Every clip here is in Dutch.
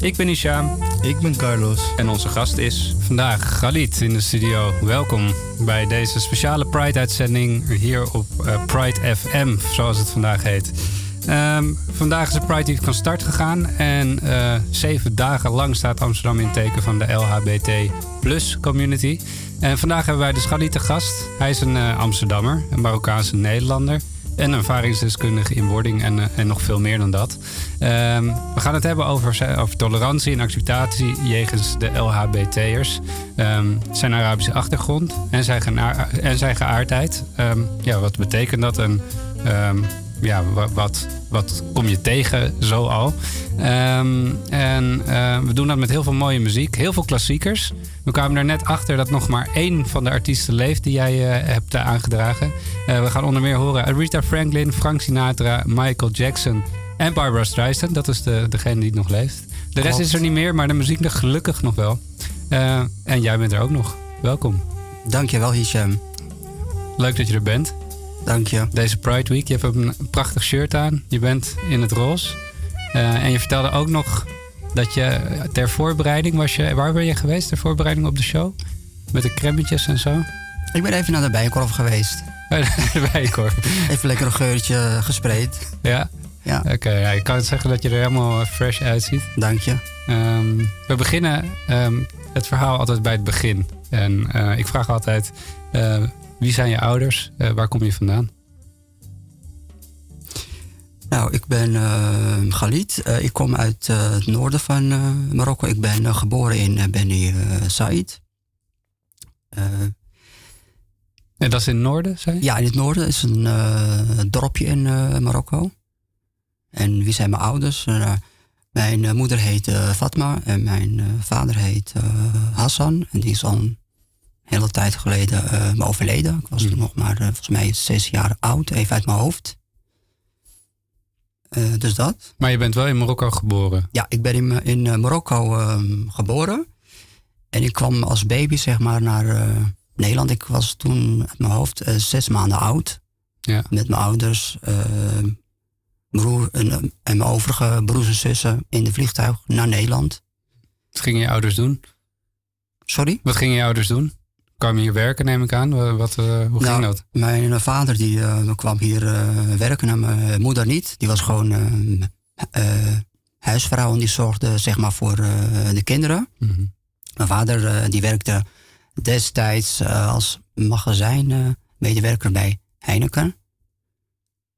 Ik ben Isham Ik ben Carlos. en onze gast is vandaag Galit in de studio. Welkom bij deze speciale Pride-uitzending hier op eh, Pride FM, zoals het vandaag heet. Ehm, vandaag is de Pride Week van start gegaan en eh, zeven dagen lang staat Amsterdam in het teken van de LHBT plus community. En vandaag hebben wij dus Galit te gast. Hij is een eh, Amsterdammer, een Marokkaanse Nederlander en ervaringsdeskundige in wording en, eh, en nog veel meer dan dat. Ehm, we gaan het hebben over, over tolerantie en acceptatie jegens de LHBT'ers. Ehm, zijn Arabische achtergrond en zijn, en geaardheid. Ehm, ja, wat betekent dat en ja, wa- wat, wat kom je tegen zo al? Ehm, en eh, we doen dat met heel veel mooie muziek, heel veel klassiekers. We kwamen er net achter dat nog maar één van de artiesten leeft die jij eh, hebt eh, aangedragen. We gaan onder meer horen Aretha Franklin, Frank Sinatra, Michael Jackson en Barbara Streisand. Dat is de, degene die nog leeft. De rest is er niet meer, maar de muziek nog gelukkig nog wel. En jij bent er ook nog. Welkom. Dankjewel, Hisham. Leuk dat je er bent. Dank je. Deze Pride Week. Je hebt een prachtig shirt aan. Je bent in het roze. Eh, en je vertelde ook nog dat je ter voorbereiding was je... Waar ben je geweest ter voorbereiding op de show? Met de kremmetjes en zo? Ik ben even naar de Bijenkorf geweest. De Bijenkorf. Even lekker een geurtje gespreid. Ja? Ja, Oké, ja, ik kan zeggen dat je er helemaal fresh uitziet. dank je. Ehm, we beginnen ehm, het verhaal altijd bij het begin. En eh, ik vraag altijd, eh, wie zijn je ouders? Eh, waar kom je vandaan? Nou, ik ben eh Galit. Eh, ik kom uit het noorden van Marokko. Ik ben geboren in uh, Beni Said. En dat is in het noorden, zei je? ja, in het noorden is een dorpje in Marokko. En wie zijn mijn ouders? Mijn moeder heet Fatma en mijn vader heet Hassan. En die is al een hele tijd geleden eh, overleden. Ik was toen nog maar eh, volgens mij zes jaar oud, even uit mijn hoofd. Eh, dus dat. Maar je bent wel in Marokko geboren. Ja, ik ben in, in Marokko ehm, geboren. En ik kwam als baby zeg maar naar Nederland. Ik was toen uit mijn hoofd zes maanden oud. Ja. Met mijn ouders, broer en, en mijn overige broers en zussen in de vliegtuig naar Nederland. Wat gingen je ouders doen? Sorry? Wat gingen je ouders doen? Kwam hier werken, neem ik aan? Wat, eh, hoe ging Nou, dat? Mijn eh, vader die, eh, kwam hier werken en mijn moeder niet. Die was gewoon eh, eh, huisvrouw en die zorgde zeg maar voor de kinderen. Mhm. Mijn vader die werkte destijds als magazijnmedewerker bij Heineken.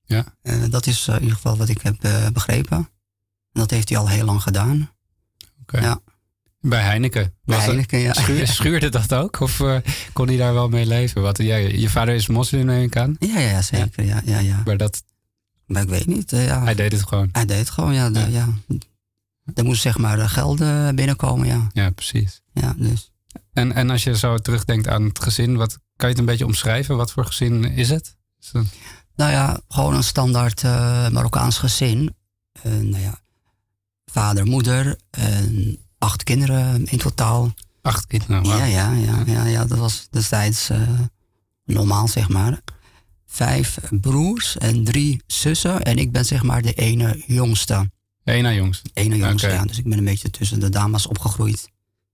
Ja. Dat is in ieder geval wat ik heb begrepen. En dat heeft hij al heel lang gedaan. Oké. Ja. Bij Heineken. Bij Heineken, ja. schuur- schuurde dat ook? Of eh, kon hij daar wel mee leven? Wat, jij, je vader is moslim, neem ik aan. Ja, ja, zeker. Ja, ja, ja. Maar dat, Maar ik weet niet. eh, ja. hij deed het gewoon. Hij deed het gewoon, ja. de- Ja. ja. Er moest zeg maar eh, geld eh, binnenkomen, ja. Ja, precies. ja dus. En, en als je zo terugdenkt aan het gezin, wat, kan je het een beetje omschrijven? Wat voor gezin is het? Is Nou ja, gewoon een standaard eh, Marokkaans gezin. Nou ja, vader, moeder, en acht kinderen in totaal. Acht kinderen. Ja, ja, ja, ja, ja, dat was destijds eh, normaal, zeg maar. Vijf broers en drie zussen. En ik ben zeg maar de ene jongste. Eén na jongs. Ene jongste, ja. Dus ik ben een beetje tussen de dames opgegroeid.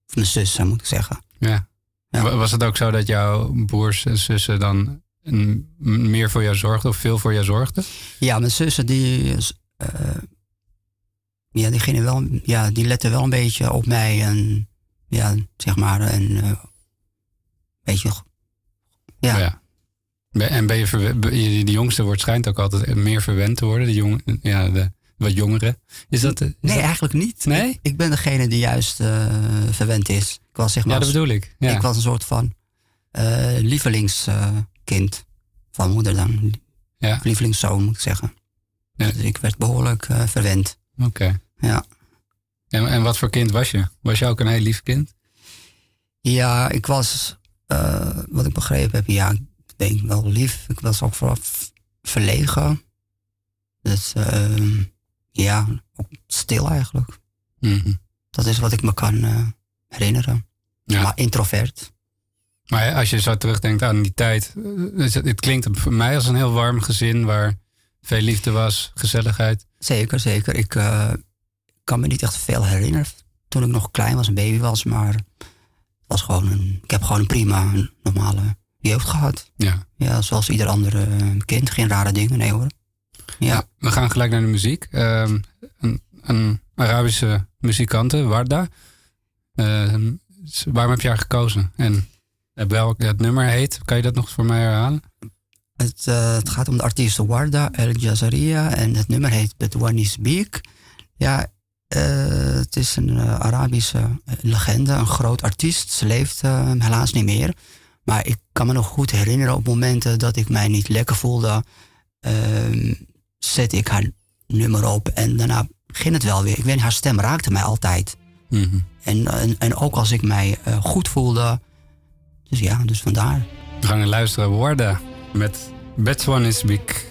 Of mijn zussen, moet ik zeggen. Ja. Ja. Wa- Was het ook zo dat jouw broers en zussen dan meer voor jou zorgden of veel voor jou zorgden? Ja, mijn zussen die, eh, ja, die gingen wel, ja, die letten wel een beetje op mij en ja, zeg maar, en eh, beetje, ja, Ja. Ben- En ben je de jongste wordt schijnt ook altijd meer verwend te worden, de, jong, ja, de wat jongeren. Is dat, is nee, dat- eigenlijk niet. Nee? Ik, ik ben degene die juist eh, verwend is. Ik was zeg maar, ja, dat bedoel ik. Ja. ik was een soort van eh, lievelingskind van moeder dan, ja. lievelingszoon moet ik zeggen. Ja. Dus ik werd behoorlijk eh, verwend. Oké. Ja. En, en wat voor kind was je? Was je ook een heel lief kind? Ja, ik was, uh, wat ik begrepen heb, ja, ik denk wel lief. Ik was ook vooral verlegen. Dus uh, ja, stil eigenlijk. Mhm. Dat is wat ik me kan uh, herinneren. Ja. Maar introvert. Maar als je zo terugdenkt aan die tijd, het, het klinkt voor mij als een heel warm gezin waar veel liefde was, gezelligheid. Zeker, zeker. Ik uh, kan me niet echt veel herinneren toen ik nog klein was, een baby was, maar was gewoon een, ik heb gewoon een prima, een normale jeugd gehad. Ja. Ja, zoals ieder andere kind. Geen rare dingen, nee hoor. Ja. ja we gaan gelijk naar de muziek. Um, een, een, Arabische muzikante, Warda. Uh, waarom heb je haar gekozen? En welk het nummer heet, kan je dat nog voor mij herhalen? Het, uh, het gaat om de artiest Warda El Jazaria en het nummer heet Bedouani Speak. Ja, uh, het is een uh, Arabische legende, een groot artiest. Ze leeft helaas niet meer. Maar ik kan me nog goed herinneren op momenten dat ik mij niet lekker voelde. Ehm, zette ik haar nummer op en daarna ging het wel weer. Ik weet haar stem raakte mij altijd. Mm -hmm. en, en, en, ook als ik mij goed voelde. Dus ja, dus vandaar. We gaan luisteren woorden met Betswan is Big.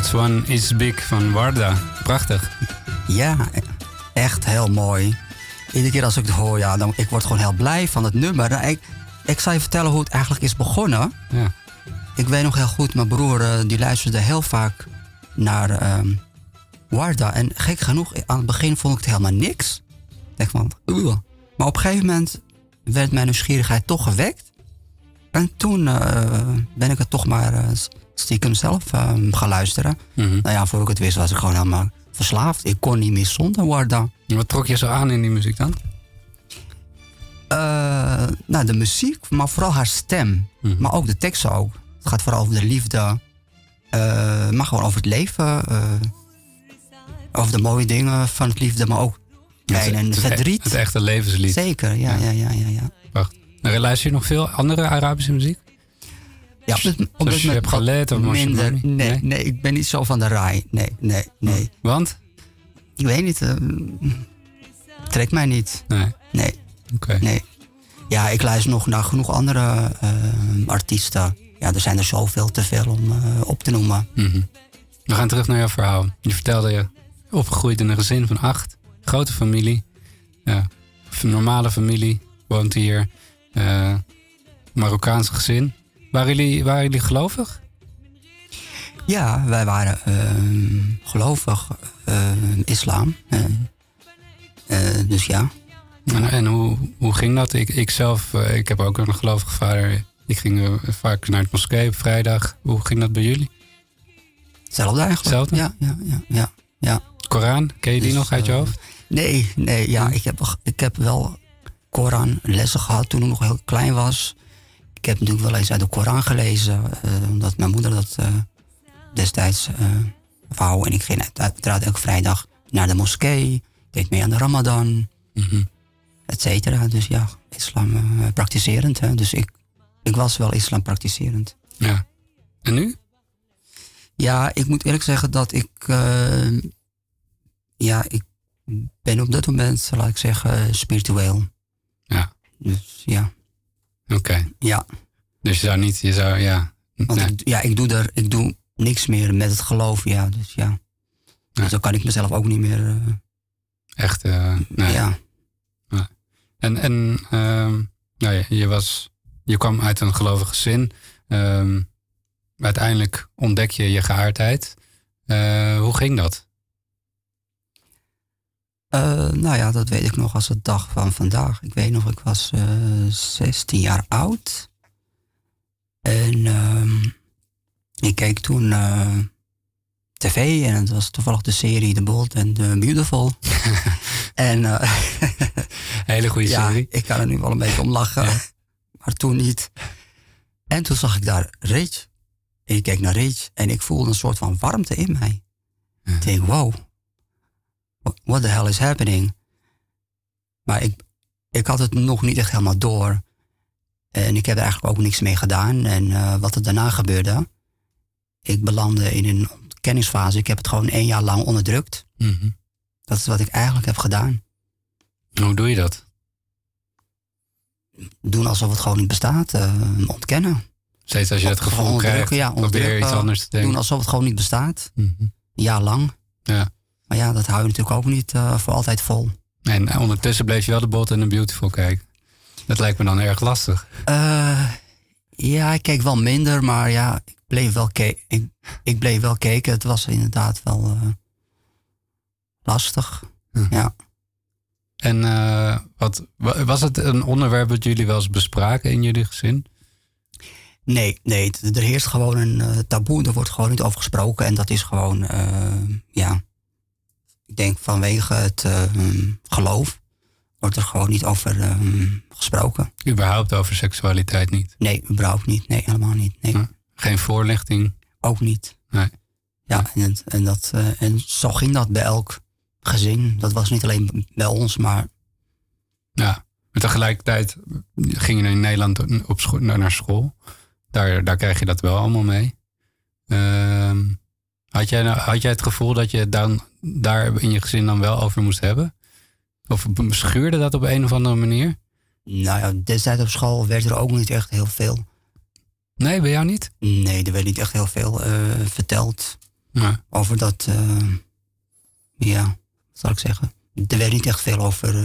But One is Big van Warda. Prachtig. Ja, echt heel mooi. Iedere keer als ik het hoor, ja, dan, ik word gewoon heel blij van het nummer. Nou, Ik, ik zal je vertellen hoe het eigenlijk is begonnen. Ja. Ik weet nog heel goed, mijn broer eh, die luisterde heel vaak naar ehm, Warda. En gek genoeg, aan het begin vond ik het helemaal niks. Ik dacht van, "Ugh." Maar op een gegeven moment werd mijn nieuwsgierigheid toch gewekt. En toen eh, ben ik het toch maar eh, stiekem zelf ehm, gaan luisteren. Mhm. Nou ja, voor ik het wist was ik gewoon helemaal verslaafd. Ik kon niet meer zonder Warda. Wat trok je zo aan in die muziek dan? Eh, nou, de muziek, maar vooral haar stem. Mhm. Maar ook de teksten ook. Het gaat vooral over de liefde. eh, maar gewoon over het leven. eh, over de mooie dingen van het liefde, maar ook pijn en het, verdriet. het echte levenslied. Zeker, ja, ja, ja, ja. ja. Wacht. Nou, Luister je nog veel andere Arabische muziek? Ja Zoals je hebt geleerd of minder. Nee, Mani? nee, ik ben niet zo van de raai. Nee, nee, nee. Want? Ik weet niet. eh, trekt mij niet. Nee. Nee, Oké. nee. Ja, ik luister nog naar genoeg andere eh, artiesten. Ja, er zijn er zoveel te veel om eh, op te noemen. Mhm. We gaan terug naar jouw verhaal. Je vertelde je opgegroeid in een gezin van acht. Grote familie. Ja. Normale familie. Woont hier. Eh Marokkaans gezin. Waren jullie, waren jullie gelovig? Ja, wij waren ehm, gelovig eh, islam. eh. Eh, dus ja. En, en hoe, hoe ging dat? Ik, ik zelf, ik heb ook een gelovige vader. Ik ging vaak naar het moskee op vrijdag. Hoe ging dat bij jullie? Hetzelfde eigenlijk. Hetzelfde? Ja, ja, ja, ja. ja. Koran, ken je die Dus, nog uit je hoofd? Nee, nee, ja, ik heb, ik heb wel Koran lessen gehad toen ik nog heel klein was. Ik heb natuurlijk wel eens uit de Koran gelezen, eh, omdat mijn moeder dat eh, destijds eh wou. En ik ging uit- uiteraard elke vrijdag naar de moskee. Ik deed mee aan de Ramadan, Mhm. et cetera. Dus ja, islam praktiserend. Hè. Dus ik, ik was wel islam praktiserend. Ja. En nu? Ja, ik moet eerlijk zeggen dat ik. ja, ik ben op dat moment, laat ik zeggen, spiritueel. Ja. Dus ja, Oké. ja. Dus je zou niet, je zou, ja. Want Nee. ik, ja, ik doe er, ik doe niks meer met het geloof, ja. Dus ja. Ja. Dus dan kan ik mezelf ook niet meer. eh, Echt, eh, nee. Ja. En, en ehm, nou ja, je, was, je kwam uit een gelovig gezin. Ehm, uiteindelijk ontdek je je geaardheid. Eh, hoe ging dat? Eh, nou ja, dat weet ik nog als de dag van vandaag. Ik weet nog, ik was eh 16 jaar oud. En ehm, ik keek toen eh, tv en het was toevallig de serie The Bold and the Beautiful. en Hele goede ja, serie. ik kan er nu wel een beetje om lachen, maar toen niet. En toen zag ik daar Rich. En ik keek naar Rich en ik voelde een soort van warmte in mij. Ik denk, wow, what- the hell is happening? Maar ik, ik had het nog niet echt helemaal door. En ik heb er eigenlijk ook niks mee gedaan. En eh, wat er daarna gebeurde, ik belandde in een ontkenningsfase. Ik heb het gewoon één jaar lang onderdrukt. Mhm. Dat is wat ik eigenlijk heb gedaan. Hoe doe je dat? Doen alsof het gewoon niet bestaat. eh, ontkennen. Steeds als je het Gewoon gevoel krijgt, ja, probeer je iets anders te denken. Doen alsof het gewoon niet bestaat. Mhm. Een jaar lang. Ja. Maar ja, dat hou je natuurlijk ook niet eh, voor altijd vol. En ondertussen bleef je wel de Bold and the Beautiful kijken. Dat lijkt me dan erg lastig. Eh, ja, ik keek wel minder, maar ja, ik bleef wel, ke ik, ik bleef wel kijken. Het was inderdaad wel eh, lastig. Ja. En eh, wat, wa- was het een onderwerp dat jullie wel eens bespraken in jullie gezin? Nee, nee, er heerst gewoon een eh, taboe. Er wordt gewoon niet over gesproken. En dat is gewoon, eh, ja. Ik denk vanwege het eh, geloof wordt er gewoon niet over eh, gesproken. Überhaupt over seksualiteit niet. Nee, überhaupt niet. Nee, helemaal niet. Nee, Ja. Geen voorlichting. ook niet. Nee. Ja, en, en, dat, eh, en zo ging dat bij elk gezin. Dat was niet alleen bij ons, maar Ja. Maar tegelijkertijd ging je in Nederland op scho- naar school. Daar, daar krijg je dat wel allemaal mee. Ehm, had, jij, nou- had jij het gevoel dat je het dan, daar in je gezin dan wel over moest hebben? Of schuurde dat op een of andere manier? nou ja, destijds op school werd er ook niet echt heel veel. Nee, bij jou niet? Nee, er werd niet echt heel veel eh, verteld Ja. over dat. eh, ja, wat zal ik zeggen? Er werd niet echt veel over. eh,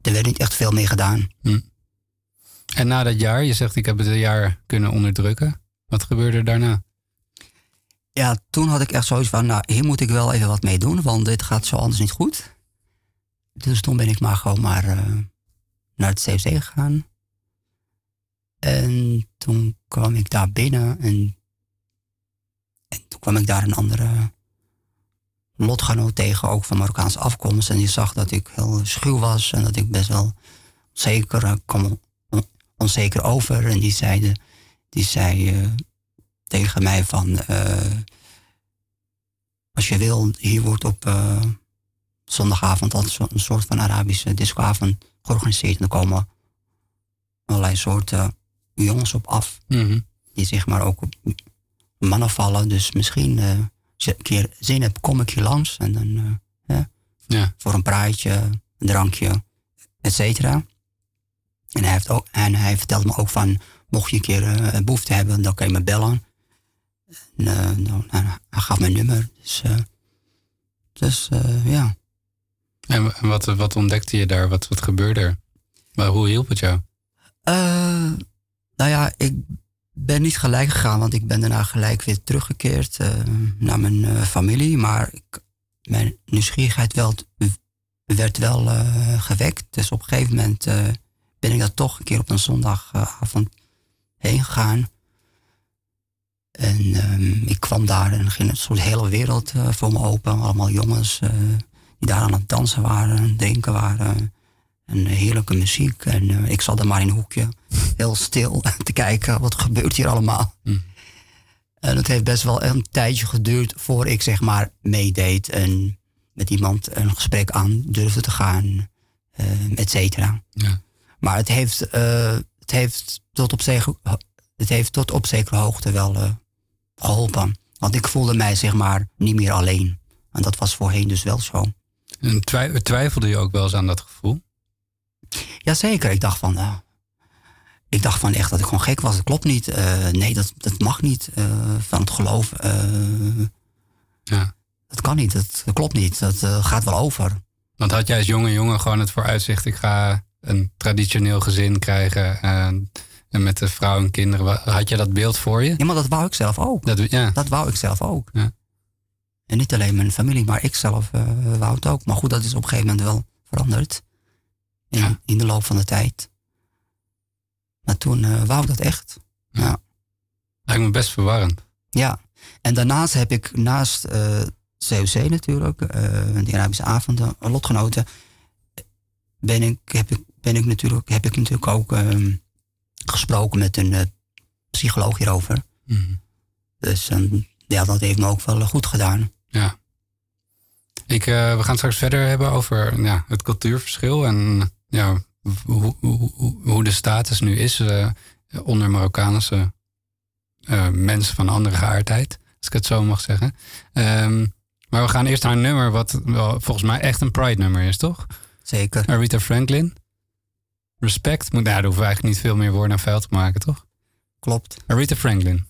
er werd niet echt veel mee gedaan. En na dat jaar, je zegt ik heb het een jaar kunnen onderdrukken. Wat gebeurde er daarna? Ja, toen had ik echt zoiets van, nou, hier moet ik wel even wat mee doen, want dit gaat zo anders niet goed. Dus toen ben ik maar gewoon maar eh, naar het CFC gegaan. En toen kwam ik daar binnen en, en toen kwam ik daar een andere lotgenoot tegen, ook van Marokkaanse afkomst. En die zag dat ik heel schuw was en dat ik best wel zeker, ik kwam on- onzeker over. En die, zeide, die zei eh, tegen mij van, eh, als je wil, hier wordt op eh, zondagavond altijd een soort van Arabische discoavond georganiseerd. En er komen allerlei soorten jongens op af, Mhm. die zeg maar ook op mannen vallen. Dus misschien, eh, als je een keer zin hebt, kom ik hier langs. En dan ja, Ja. voor een praatje, een drankje, et cetera. En hij, heeft ook, en hij vertelde me ook van, mocht je een keer eh, behoefte hebben, dan kan je me bellen. En, dan, nou, hij gaf mijn nummer. Dus, eh, dus eh, ja. En wat, wat ontdekte je daar? Wat, wat gebeurde er? Maar hoe hielp het jou? Eh, nou ja, ik ben niet gelijk gegaan, want ik ben daarna gelijk weer teruggekeerd naar mijn familie. Maar ik, mijn nieuwsgierigheid wel, werd wel gewekt. Dus op een gegeven moment ben ik daar toch een keer op een zondagavond heen gegaan. En ehm, ik kwam daar en ging een soort hele wereld eh, voor me open. Allemaal jongens eh, die daar aan het dansen waren, drinken waren. En heerlijke muziek. En eh, ik zat er maar in een hoekje, heel stil, te kijken wat gebeurt hier allemaal. Hm. En het heeft best wel een tijdje geduurd voor ik zeg maar meedeed en met iemand een gesprek aan durfde te gaan, et cetera. Ja. Maar het heeft, het, heeft tot op zeker, het heeft tot op zekere hoogte wel geholpen. Want ik voelde mij zeg maar niet meer alleen. En dat was voorheen dus wel zo. En twij- twijfelde je ook wel eens aan dat gevoel? Jazeker, ik dacht van. eh, ik dacht van echt dat ik gewoon gek was. Dat klopt niet. Eh, nee, dat, dat mag niet eh, van het geloof. Ja. dat kan niet. Dat, dat klopt niet. Dat gaat wel over. Want had jij als jonge jongen gewoon het vooruitzicht... ik ga een traditioneel gezin krijgen... en met de vrouw en kinderen. Had je dat beeld voor je? Ja, maar dat wou ik zelf ook. Dat, ja. Dat wou ik zelf ook. Ja. En niet alleen mijn familie, maar ik zelf eh, wou het ook. Maar goed, dat is op een gegeven moment wel veranderd. In, Ja. in de loop van de tijd. Maar toen eh, wou ik dat echt. Ja. Lijkt me best verwarrend. Ja, en daarnaast heb ik naast eh COC natuurlijk, die Arabische avonden, lotgenoten, ben ik, heb ik, ben ik natuurlijk, heb ik natuurlijk ook ehm, gesproken met een eh, psycholoog hierover. Mhm. Dus ehm, ja, dat heeft me ook wel goed gedaan. Ja. Ik, eh, we gaan straks verder hebben over ja, het cultuurverschil en ja, hoe, hoe, de status nu is eh, onder Marokkaanse eh, mensen van andere geaardheid, als ik het zo mag zeggen. Ehm, maar we gaan eerst naar een nummer wat wel, volgens mij echt een Pride-nummer is, toch? Zeker. Aretha Franklin. Respect. Moet, nou, daar hoeven we eigenlijk niet veel meer woorden aan vuil te maken, toch? Klopt. Aretha Franklin.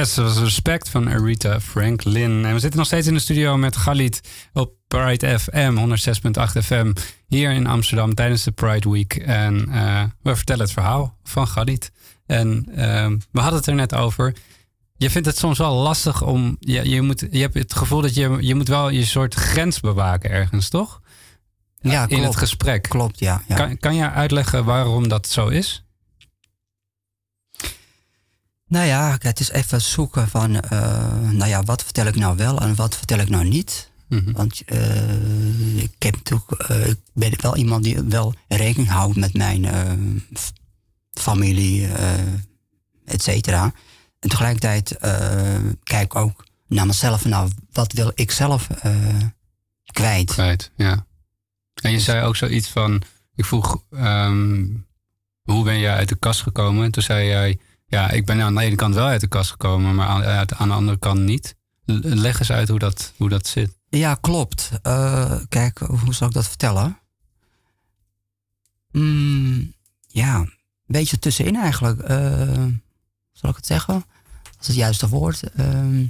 Yes, dat was respect van Arita Franklin. En we zitten nog steeds in de studio met Galit op Pride FM, 106.8 FM, hier in Amsterdam tijdens de Pride Week. En eh, we vertellen het verhaal van Galit. En ehm, we hadden het er net over. Je vindt het soms wel lastig om. Je, je, moet, je hebt het gevoel dat je, je moet wel je soort grens bewaken ergens, toch? Ja, In klopt. het gesprek. Klopt, ja. ja. Kan, kan je uitleggen waarom dat zo is? Nou ja, het is even zoeken van, eh, nou ja, wat vertel ik nou wel en wat vertel ik nou niet. Mhm. Want eh, ik, heb natuurlijk, eh, ik ben wel iemand die wel rekening houdt met mijn familie, et cetera. En tegelijkertijd kijk ik ook naar mezelf, nou, wat wil ik zelf kwijt? Kwijt, ja. En je zei ook zoiets van, ik vroeg, ehm, hoe ben jij uit de kast gekomen? En toen zei jij, ja, ik ben aan de ene kant wel uit de kast gekomen, maar aan, aan de andere kant niet. Leg eens uit hoe dat, hoe dat zit. Ja, klopt. Eh, kijk, hoe zal ik dat vertellen? Mm, ja, een beetje tussenin eigenlijk. Eh, zal ik het zeggen? Dat is het juiste woord. Ehm,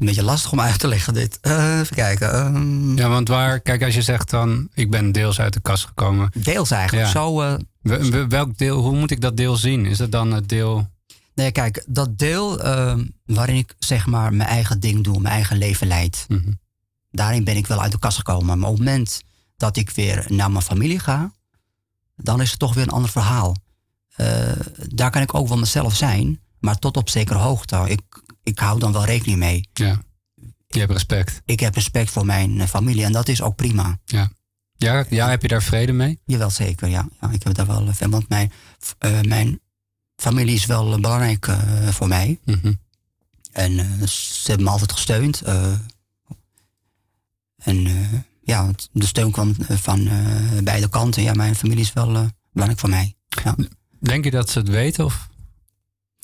een beetje lastig om uit te leggen dit. Eh, even kijken. ehm, Ja, want waar, kijk, als je zegt dan, ik ben deels uit de kast gekomen. Deels eigenlijk. Ja. Zo, eh, we- we- Welk deel, hoe moet ik dat deel zien? Is dat dan het deel, Nee, kijk, dat deel ehm, waarin ik zeg maar mijn eigen ding doe, mijn eigen leven leid. Mhm. Daarin ben ik wel uit de kast gekomen. Maar op het moment dat ik weer naar mijn familie ga, dan is het toch weer een ander verhaal. Eh, daar kan ik ook wel mezelf zijn, maar tot op zekere hoogte. Ik, ik hou dan wel rekening mee. ja, je hebt respect. Ik heb respect voor mijn eh, familie en dat is ook prima. Ja. Ja, ja, heb je daar vrede mee? Jawel, zeker, ja. ja ik heb daar wel van, want mijn, eh, mijn familie is wel eh, belangrijk eh, voor mij. Mhm. En eh, ze hebben me altijd gesteund. eh. en eh, ja, de steun kwam eh, van eh, beide kanten. Ja, mijn familie is wel eh, belangrijk voor mij. Ja, Denk je dat ze het weten of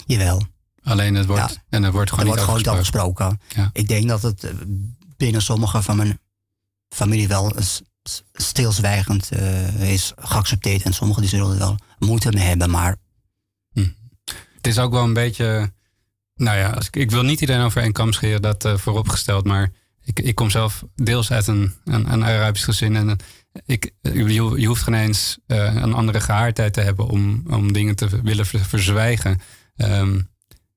jawel. Alleen het wordt, Ja. en het wordt Er gewoon wordt niet gewoon niet afgesproken? afgesproken. Ja. Ik denk dat het eh, binnen sommige van mijn familie wel stilzwijgend eh, is geaccepteerd. En sommigen die zullen er wel moeite mee hebben. Maar Het is ook wel een beetje. Nou ja, als ik, ik wil niet iedereen over één kam scheren, dat eh, vooropgesteld. Maar ik, ik kom zelf deels uit een, een, een Arabisch gezin. En ik, je, je hoeft geen eens een andere gehaardheid te hebben om, om dingen te willen ver- verzwijgen. Ehm,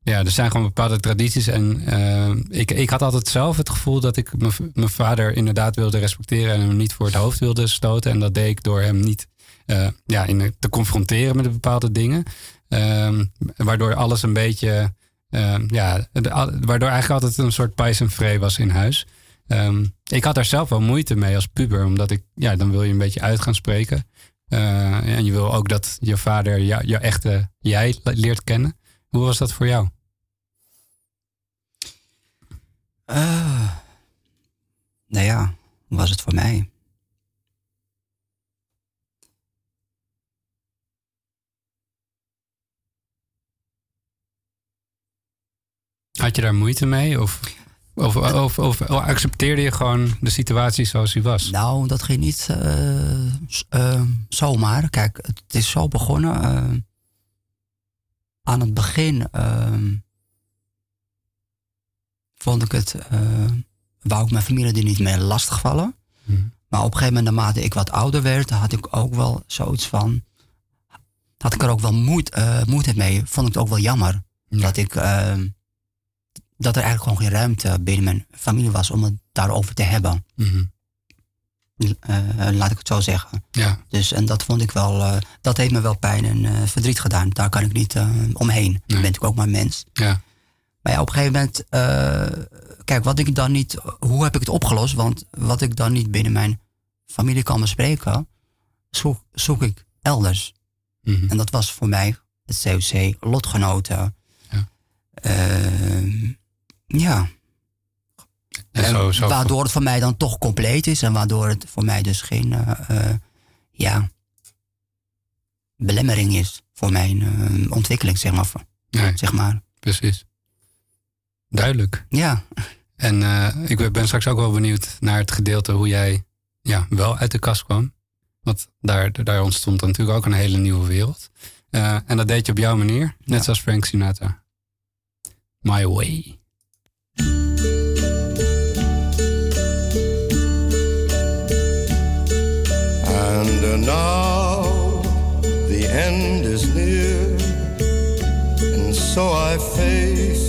ja, er zijn gewoon bepaalde tradities. En eh, ik, ik had altijd zelf het gevoel dat ik mijn vader inderdaad wilde respecteren en hem niet voor het hoofd wilde stoten. En dat deed ik door hem niet eh, ja, in, te confronteren met bepaalde dingen. Ehm, waardoor alles een beetje. ehm, ja, waardoor eigenlijk altijd een soort pijs en vree was in huis. Ehm, ik had daar zelf wel moeite mee als puber, omdat ik, ja, dan wil je een beetje uit gaan spreken. Eh, en je wil ook dat je vader jou, jouw echte jij leert kennen. Hoe was dat voor jou? Eh, nou ja, was het voor mij? Had je daar moeite mee? Of, of, of, of, accepteerde je gewoon de situatie zoals die was? Nou, dat ging niet eh, eh, zomaar. Kijk, het is zo begonnen. eh, aan het begin ehm, vond ik het, eh, wou ik mijn familie er niet mee lastigvallen. Mhm. Maar op een gegeven moment, naarmate ik wat ouder werd, had ik ook wel zoiets van. Had ik er ook wel moed, eh, moeite mee. Vond ik het ook wel jammer. Ja. Dat ik. ehm, dat er eigenlijk gewoon geen ruimte binnen mijn familie was om het daarover te hebben. Mhm. Eh, laat ik het zo zeggen. Ja, Dus, en dat vond ik wel, dat heeft me wel pijn en verdriet gedaan. Daar kan ik niet omheen. Ik ben natuurlijk ook maar mens. ja, Maar ja, op een gegeven moment, eh, kijk, wat ik dan niet, hoe heb ik het opgelost? Want wat ik dan niet binnen mijn familie kan bespreken, zoek, zoek ik elders. Mhm. En dat was voor mij het COC, lotgenoten. Ja. Ehm, ja. En En zo, zo, waardoor het voor mij dan toch compleet is en waardoor het voor mij dus geen eh, eh, ja, belemmering is voor mijn ontwikkeling, zeg maar. nee, Zeg maar. precies. Duidelijk. Ja, En eh, ik ben straks ook wel benieuwd naar het gedeelte hoe jij ja, wel uit de kast kwam. Want daar, daar ontstond natuurlijk ook een hele nieuwe wereld. Eh, en dat deed je op jouw manier, net Ja. zoals Frank Sinatra. My Way. And now the end is near, and so I face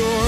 I'm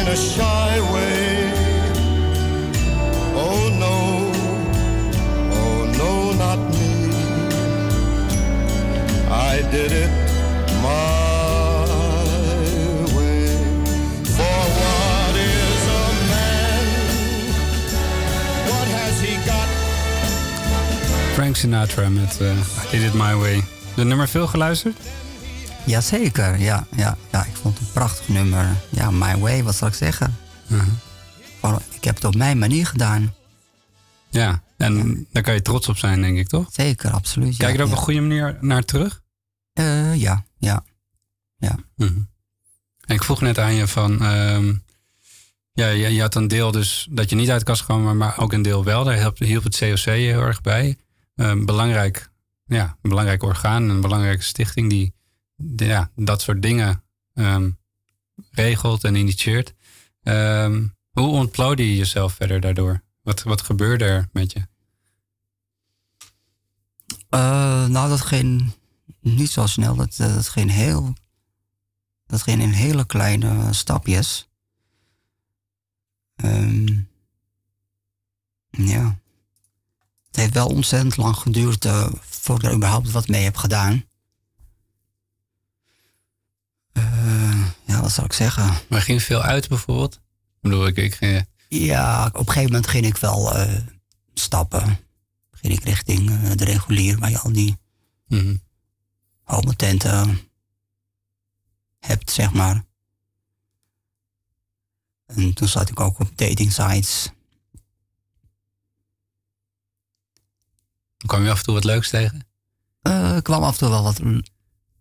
in a shy way. Oh no, oh no, not me. I did it my way. For what is a man? What has he got? Frank Sinatra met eh, I Did It My Way. De nummer veel geluisterd? Jazeker, ja, ja, ja. Ik vond het een prachtig nummer. Ja, My Way, wat zal ik zeggen? Mhm. Ik heb het op mijn manier gedaan. Ja, en daar kan je trots op zijn, denk ik, toch? Zeker, absoluut. Kijk je ja, er op ja. een goede manier naar terug? Eh, ja, ja. Mhm. En ik vroeg net aan je van... ehm, ja, je, je had een deel dus dat je niet uit de kast kwam, maar, maar ook een deel wel. Daar hielp, hielp het COC heel erg bij. Ehm, belangrijk, ja, een belangrijk orgaan, een belangrijke stichting die ja, dat soort dingen ehm, regelt en initieert. Ehm, hoe ontplooide je jezelf verder daardoor? Wat, wat gebeurde er met je? Eh, nou, dat ging niet zo snel. Dat, eh, dat ging heel... Dat ging in hele kleine stapjes. Ehm, ja. Het heeft wel ontzettend lang geduurd eh, voordat ik er überhaupt wat mee heb gedaan. Eh, ja, wat zal ik zeggen? Maar ging veel uit bijvoorbeeld? Ik bedoel, ik, ik, eh, Ja, op een gegeven moment ging ik wel eh, stappen. Ging ik richting eh, de regulier, waar je al die mhm. homotenten hebt, zeg maar. En toen zat ik ook op dating sites. Kwam je af en toe wat leuks tegen? Ik kwam af en toe wel wat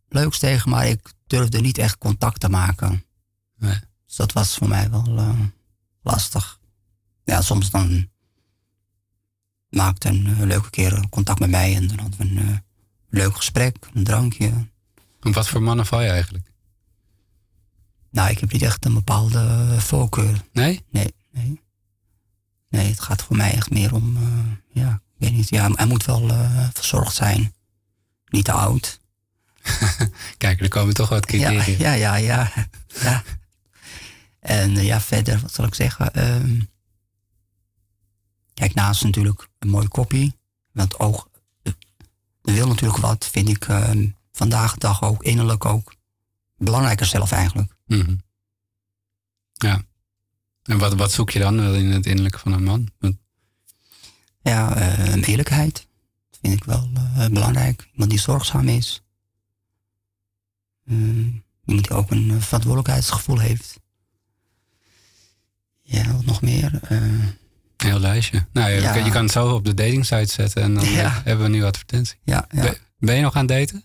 leuks tegen, maar ik durfde niet echt contact te maken. Nee. Dus dat was voor mij wel eh, lastig. Ja, soms dan maakte een eh, leuke keer contact met mij en dan hadden we een eh, leuk gesprek, een drankje. En wat voor mannen val je eigenlijk? Nou, ik heb niet echt een bepaalde voorkeur. Nee? Nee, nee. Nee, het gaat voor mij echt meer om, ja, ik weet niet. Ja, hij moet wel verzorgd zijn. Niet te oud. Kijk, er komen toch wat criteria. ja, ja, ja. ja. En eh, ja, verder, wat zal ik zeggen? Ehm, kijk, naast natuurlijk een mooi kopie. Want oog eh, wil natuurlijk wat, vind ik ehm, vandaag de dag ook, innerlijk ook. Belangrijker zelf eigenlijk. Mhm. Ja. En wat, wat zoek je dan in het innerlijke van een man? Ja, ehm, eerlijkheid. Dat vind ik wel belangrijk. Iemand die zorgzaam is. Ehm, iemand die ook een eh, verantwoordelijkheidsgevoel heeft. Ja, wat nog meer? Eh, Een heel lijstje. Nou, je, Ja. kan- je kan het zo op de datingsite zetten en dan Ja. hebben we nu advertentie. ja, ja. Ben, ben je nog aan daten?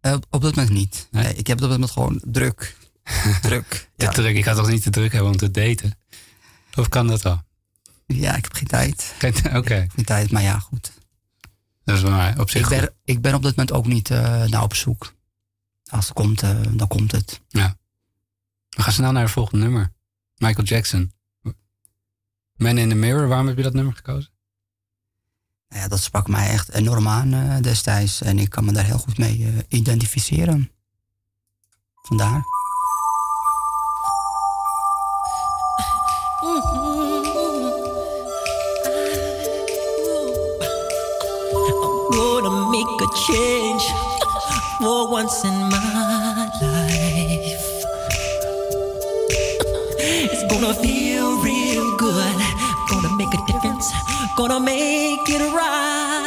Eh, op, dit moment niet. Nee? Nee, ik heb op dit moment gewoon druk. druk. Te druk. Ik ga toch niet te druk hebben om te daten? Of kan dat wel? ja, ik heb geen tijd. Oké, Geen tijd, maar ja, goed. dat is mij op zich Ik ben, ik ben op dit moment ook niet eh naar op zoek. Als het komt, eh, dan komt het. We gaan snel naar het volgende nummer. Michael Jackson. Man in the Mirror, waarom heb je dat nummer gekozen? Nou ja, dat sprak mij echt enorm aan eh, destijds. En ik kan me daar heel goed mee eh, identificeren. Vandaar. gonna make a change for once in my life. It's gonna feel real good. Gonna make a difference. Gonna make it right.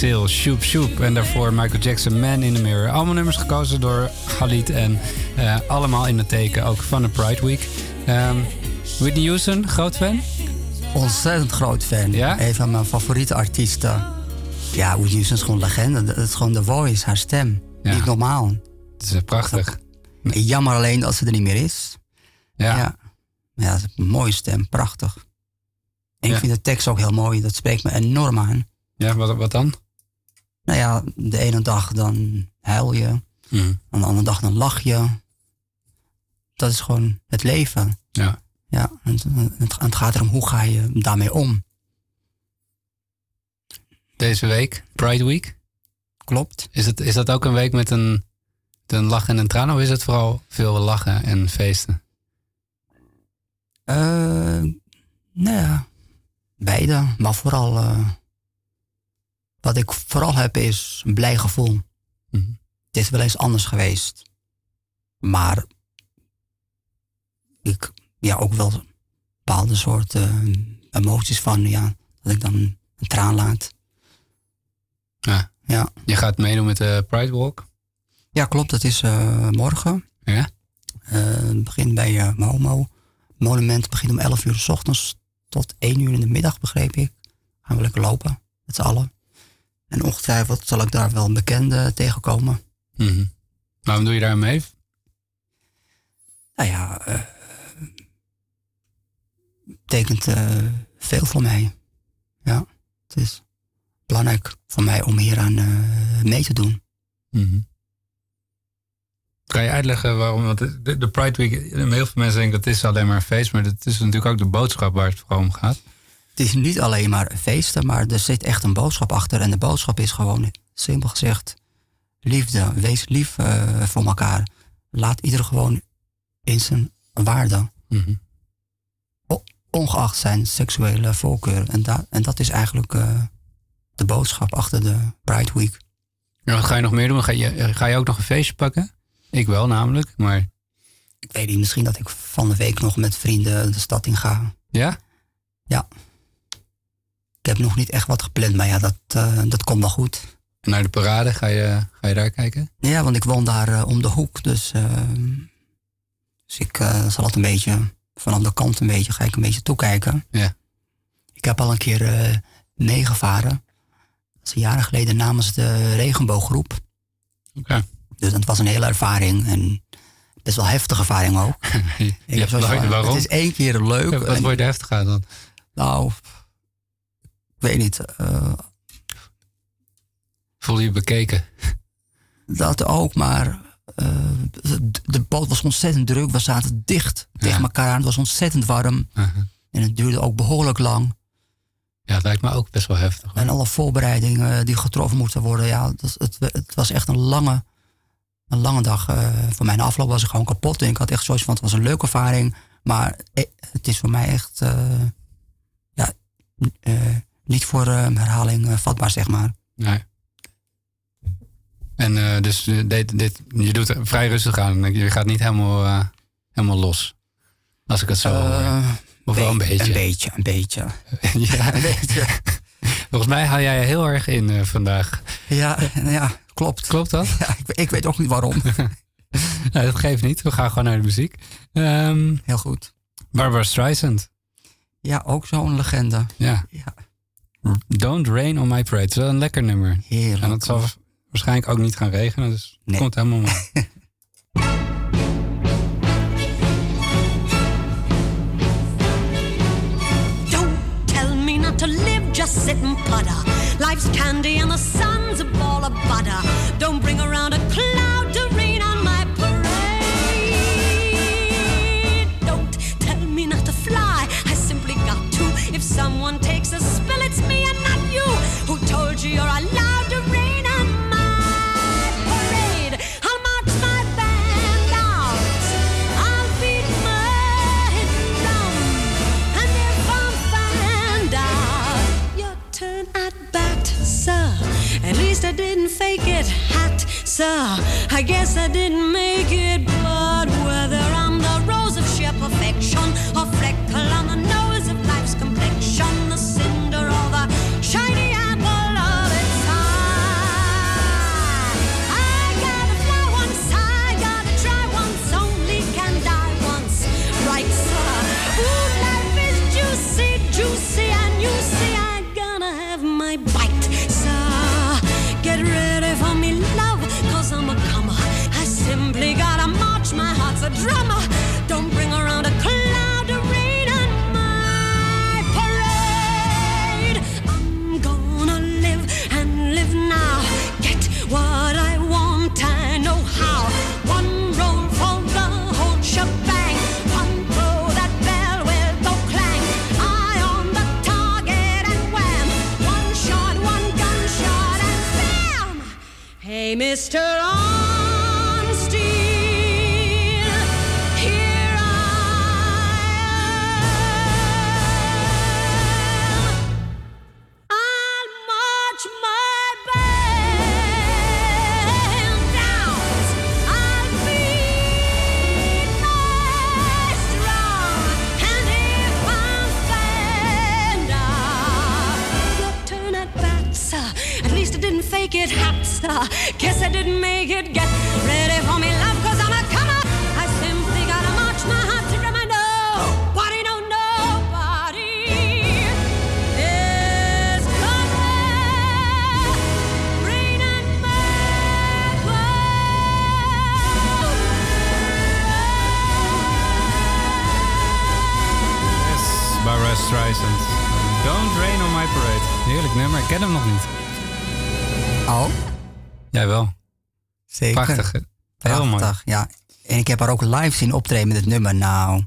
Shoop Shoop. En daarvoor Michael Jackson, Man in the Mirror. Allemaal nummers gekozen door Khalid en eh, allemaal in het teken ook van de Pride Week. Ehm, Whitney Houston, groot fan? Ontzettend groot fan. Ja? Een van mijn favoriete artiesten. Ja, Whitney Houston is gewoon legende. Dat is gewoon de voice, haar stem. Ja. Niet normaal. Het is prachtig. Jammer alleen dat ze er niet meer is. Ja. Ja, ja heeft een mooie stem. Prachtig. En Ja. ik vind de tekst ook heel mooi. Dat spreekt me enorm aan. Ja, wat, wat dan? Nou ja, de ene dag dan huil je. Mhm. En de andere dag dan lach je. Dat is gewoon het leven. Ja. Ja, en het, gaat erom hoe ga je daarmee om. Deze week, Pride Week. Klopt. Is, het, is dat ook een week met een, een lach en een traan? Of is het vooral veel lachen en feesten? Eh, nou ja, beide. Maar vooral, eh, wat ik vooral heb is een blij gevoel. Mhm. Het is wel eens anders geweest. Maar ik, ja, ook wel bepaalde soort eh, emoties van, ja, dat ik dan een traan laat. Ja. Ja, Je gaat meedoen met de Pride Walk? ja klopt. Dat is eh, morgen. Ja? Eh, het begint bij eh Momo. Monument begint om 11 uur s ochtends tot 1 uur in de middag, begreep ik. Gaan we lekker lopen, met z'n allen. En ongetwijfeld zal ik daar wel een bekende tegenkomen. Mhm. Waarom doe je daar mee? Nou ja, eh betekent eh, veel voor mij. Ja, het is belangrijk voor mij om hieraan eh mee te doen. Mhm. Kan je uitleggen waarom? Want de, de Pride Week, heel veel mensen denken dat is alleen maar een feest, maar het is natuurlijk ook de boodschap waar het vooral om gaat. Het is niet alleen maar feesten, maar er zit echt een boodschap achter. En de boodschap is gewoon, simpel gezegd, liefde. Wees lief eh, voor elkaar. Laat ieder gewoon in zijn waarde. Mhm. Ongeacht zijn seksuele voorkeur. En, da en dat is eigenlijk eh, de boodschap achter de Pride Week. Ja, wat ga je nog meer doen? Ga je, ga je ook nog een feestje pakken? Ik wel namelijk, maar Ik weet niet, misschien dat ik van de week nog met vrienden de stad in ga. ja? Ja. Ik heb nog niet echt wat gepland, maar ja, dat, eh, dat komt wel goed. Naar de parade, ga je, ga je daar kijken? Ja, want ik woon daar eh, om de hoek. Dus, eh, dus ik eh, zal het een beetje vanaf de kant een beetje, ga ik een beetje toekijken. Ja. Ik heb al een keer meegevaren. Dat is jaren geleden namens de regenbooggroep. Oké. Dus dat was een hele ervaring. En best wel heftige ervaring ook. Ik heb van, waarom? Het is één keer leuk. Wat en- word je heftig aan dan? nou, weet niet. eh, Voel je je bekeken? Dat ook, maar eh, de, boot was ontzettend druk. We zaten dicht tegen elkaar aan. Het was ontzettend warm. Uh-huh. En het duurde ook behoorlijk lang. Ja, het lijkt me ook best wel heftig. hoor. En alle voorbereidingen die getroffen moesten worden. Ja, dat, het, het was echt een lange, een lange dag. eh, voor mijn afloop was ik gewoon kapot. En ik had echt zoiets van, het was een leuke ervaring. Maar het is voor mij echt ja, niet voor eh, herhaling eh, vatbaar, zeg maar. Nee. En eh, dus dit, dit, je doet vrij rustig aan. Je gaat niet helemaal, helemaal los. Als ik het zo Of wel een beetje. Een beetje, een beetje. ja. Een beetje. Volgens mij haal jij heel erg in vandaag. Ja, ja, klopt. Klopt dat? Ja, ik, ik weet ook niet waarom. Dat geeft niet. We gaan gewoon naar de muziek. Ehm, Heel goed. Barbara Streisand. Ja, ook zo'n legende. Ja. Ja. Don't Rain on My Parade. Dat is wel een lekker nummer. Heerlijk. En het zal waarschijnlijk ook niet gaan regenen. Dus het Nee. komt helemaal mooi. Don't tell me not to live, just sit and putter. Life's candy and the sun's a ball of butter. Don't bring around a cloud to rain on my parade. Don't tell me not to fly, I simply got to. If someone hat. I guess I didn't make it, but whether I'm the rose of sheer perfection Mr. Zeker. Prachtig. Heel mooi. ja. En ik heb haar ook live zien optreden met het nummer. Nou,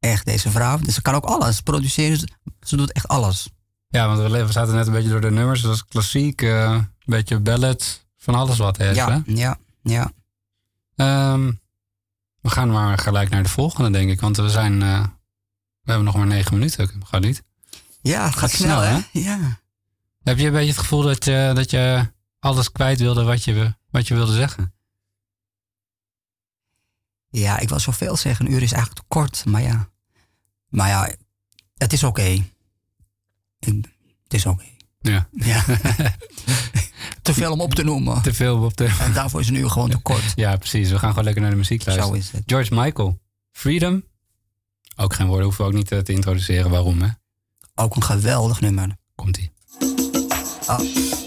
echt deze vrouw. Dus ze kan ook alles produceren. Ze doet echt alles. Ja, want we zaten net een beetje door de nummers. Dat is klassiek, eh, een beetje ballet. van alles wat heeft. Ja, hè? ja, ja. Ehm, we gaan maar gelijk naar de volgende, denk ik. Want we zijn, eh, we hebben nog maar negen minuten. Gaat niet? Ja, het gaat, snel, snel, hè? Ja. Heb je een beetje het gevoel dat je, dat je alles kwijt wilde wat je, wat je wilde zeggen? Ja, ik wil zoveel zeggen. Een uur is eigenlijk te kort, maar ja. Maar ja, het is oké. Het is oké. Ja. ja. te veel om op te noemen. Te veel om op te En daarvoor is een uur gewoon te kort. Ja, precies. We gaan gewoon lekker naar de muziek luisteren. Zo is het. George Michael, Freedom. Ook geen woorden, hoeven we ook niet eh, te introduceren waarom, hè? Ook een geweldig nummer. Komt-ie. Oh.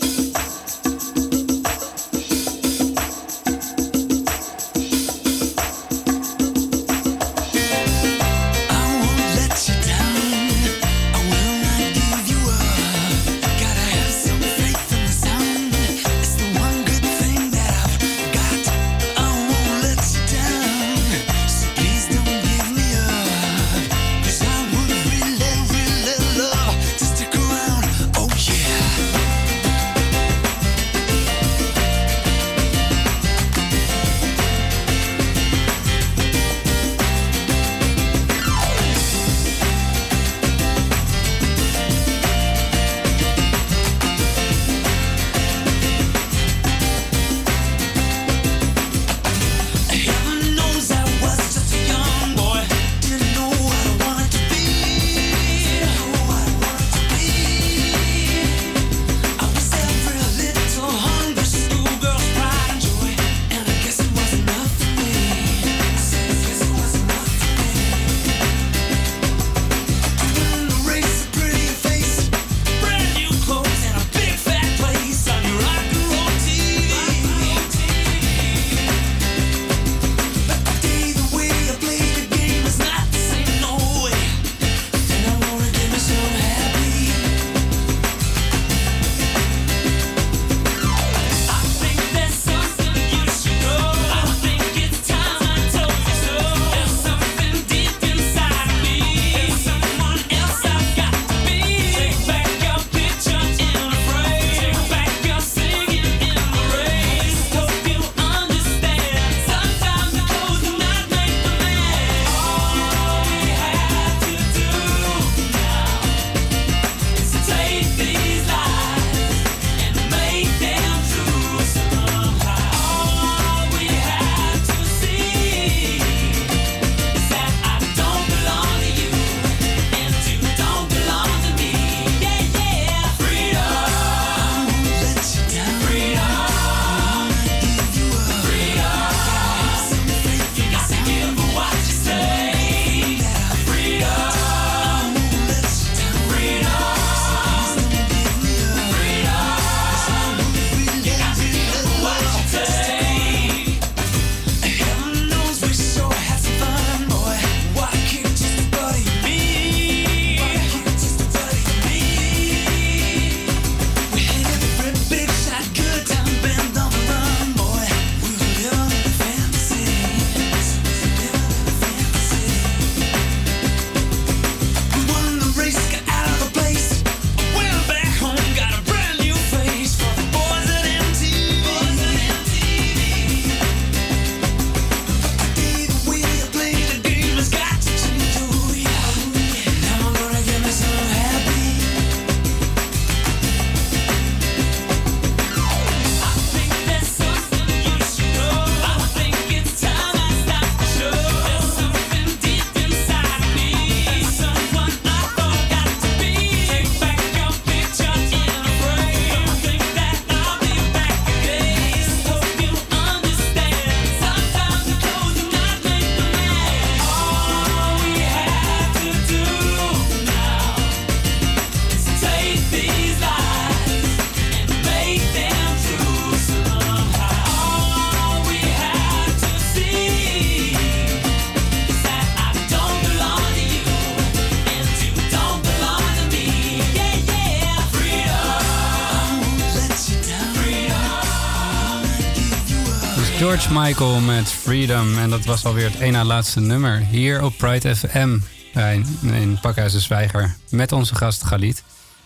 George Michael met Freedom. En dat was alweer het ene na laatste nummer. Hier op Pride FM in, in Pakhuis de Zwijger. Met onze gast Galit.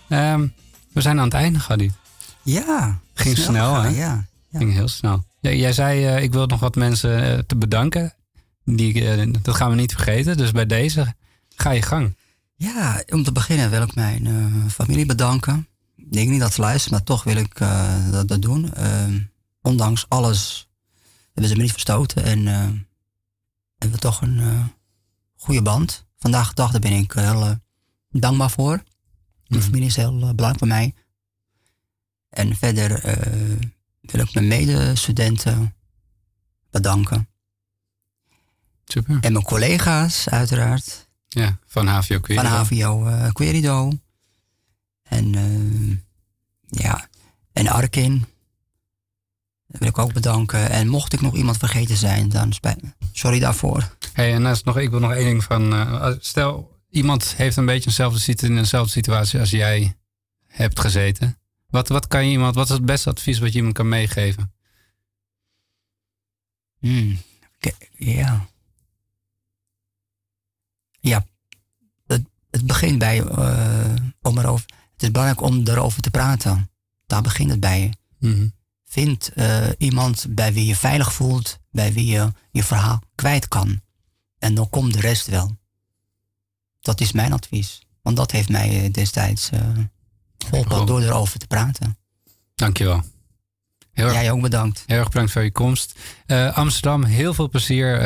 Ehm, we zijn aan het einde, Galit. Ja. Ging snel, hè? Ja, ja, Ging heel snel. jij, zei, eh, ik wil nog wat mensen eh, te bedanken. Die, eh, dat gaan we niet vergeten. Dus bij deze, ga je gang. Ja, om te beginnen wil ik mijn familie bedanken. Ik denk niet dat ze luisteren, maar toch wil ik dat doen. Ehm, ondanks alles hebben ze me niet verstoten en eh, hebben we toch een eh, goede band. Vandaag de dag daar ben ik heel eh, dankbaar voor. Mijn familie is heel eh, belangrijk voor mij. En verder eh, wil ik mijn medestudenten bedanken. Super. En mijn collega's uiteraard. Ja, van HVO Query. Van HVO eh Querido. En eh, ja, en Arkin. Dat wil ik ook bedanken. En mocht ik nog iemand vergeten zijn, dan spijt me. Sorry daarvoor. Hey, en naast nog, ik wil nog één ding van. eh, stel, iemand heeft een beetje eenzelfde, in dezelfde situatie als jij hebt gezeten. Wat, wat kan je iemand, wat is het beste advies wat je iemand kan meegeven? Hmm. Ja. Ja. Het, het begint bij, eh, om erover, het is belangrijk om erover te praten. Daar begint het bij. Mhm. Vind eh, iemand bij wie je veilig voelt, bij wie je je verhaal kwijt kan. En dan komt de rest wel. Dat is mijn advies. Want dat heeft mij eh, destijds eh geholpen door erover te praten. Dankjewel. Heel erg, Jij ook bedankt. heel erg bedankt voor je komst. Amsterdam, heel veel plezier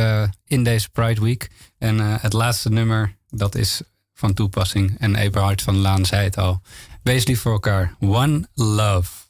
in deze Pride Week. En het laatste nummer, dat is van toepassing. En Eberhard van Laan zei het al. Wees lief voor elkaar. One love.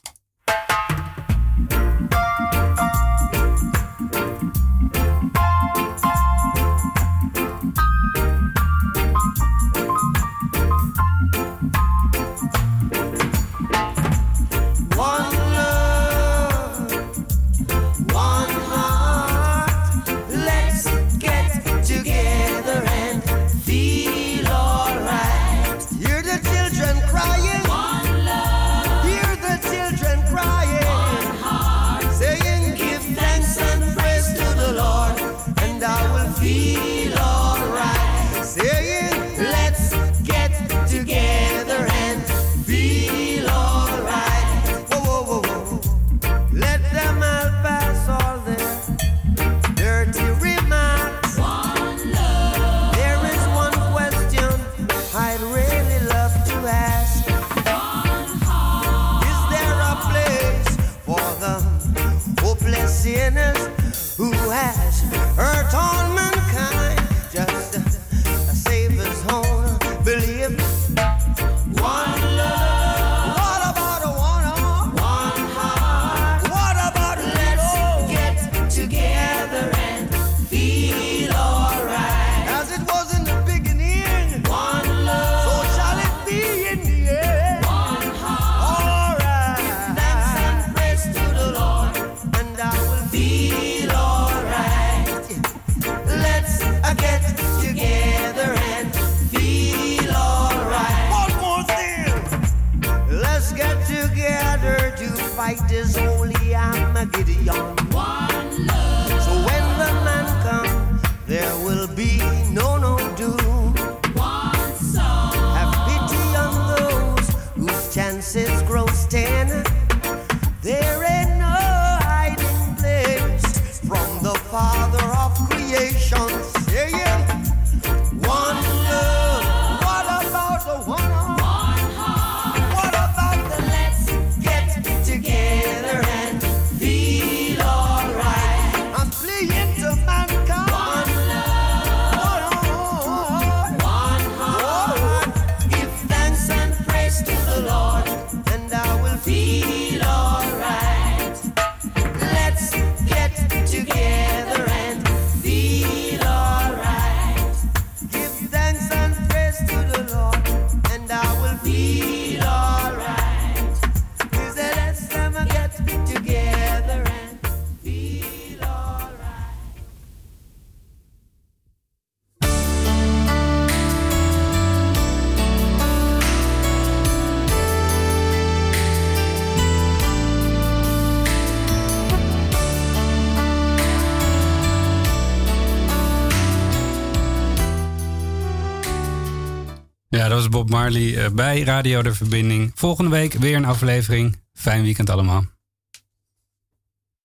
Marley eh, bij Radio De Verbinding. Volgende week weer een aflevering. Fijn weekend allemaal.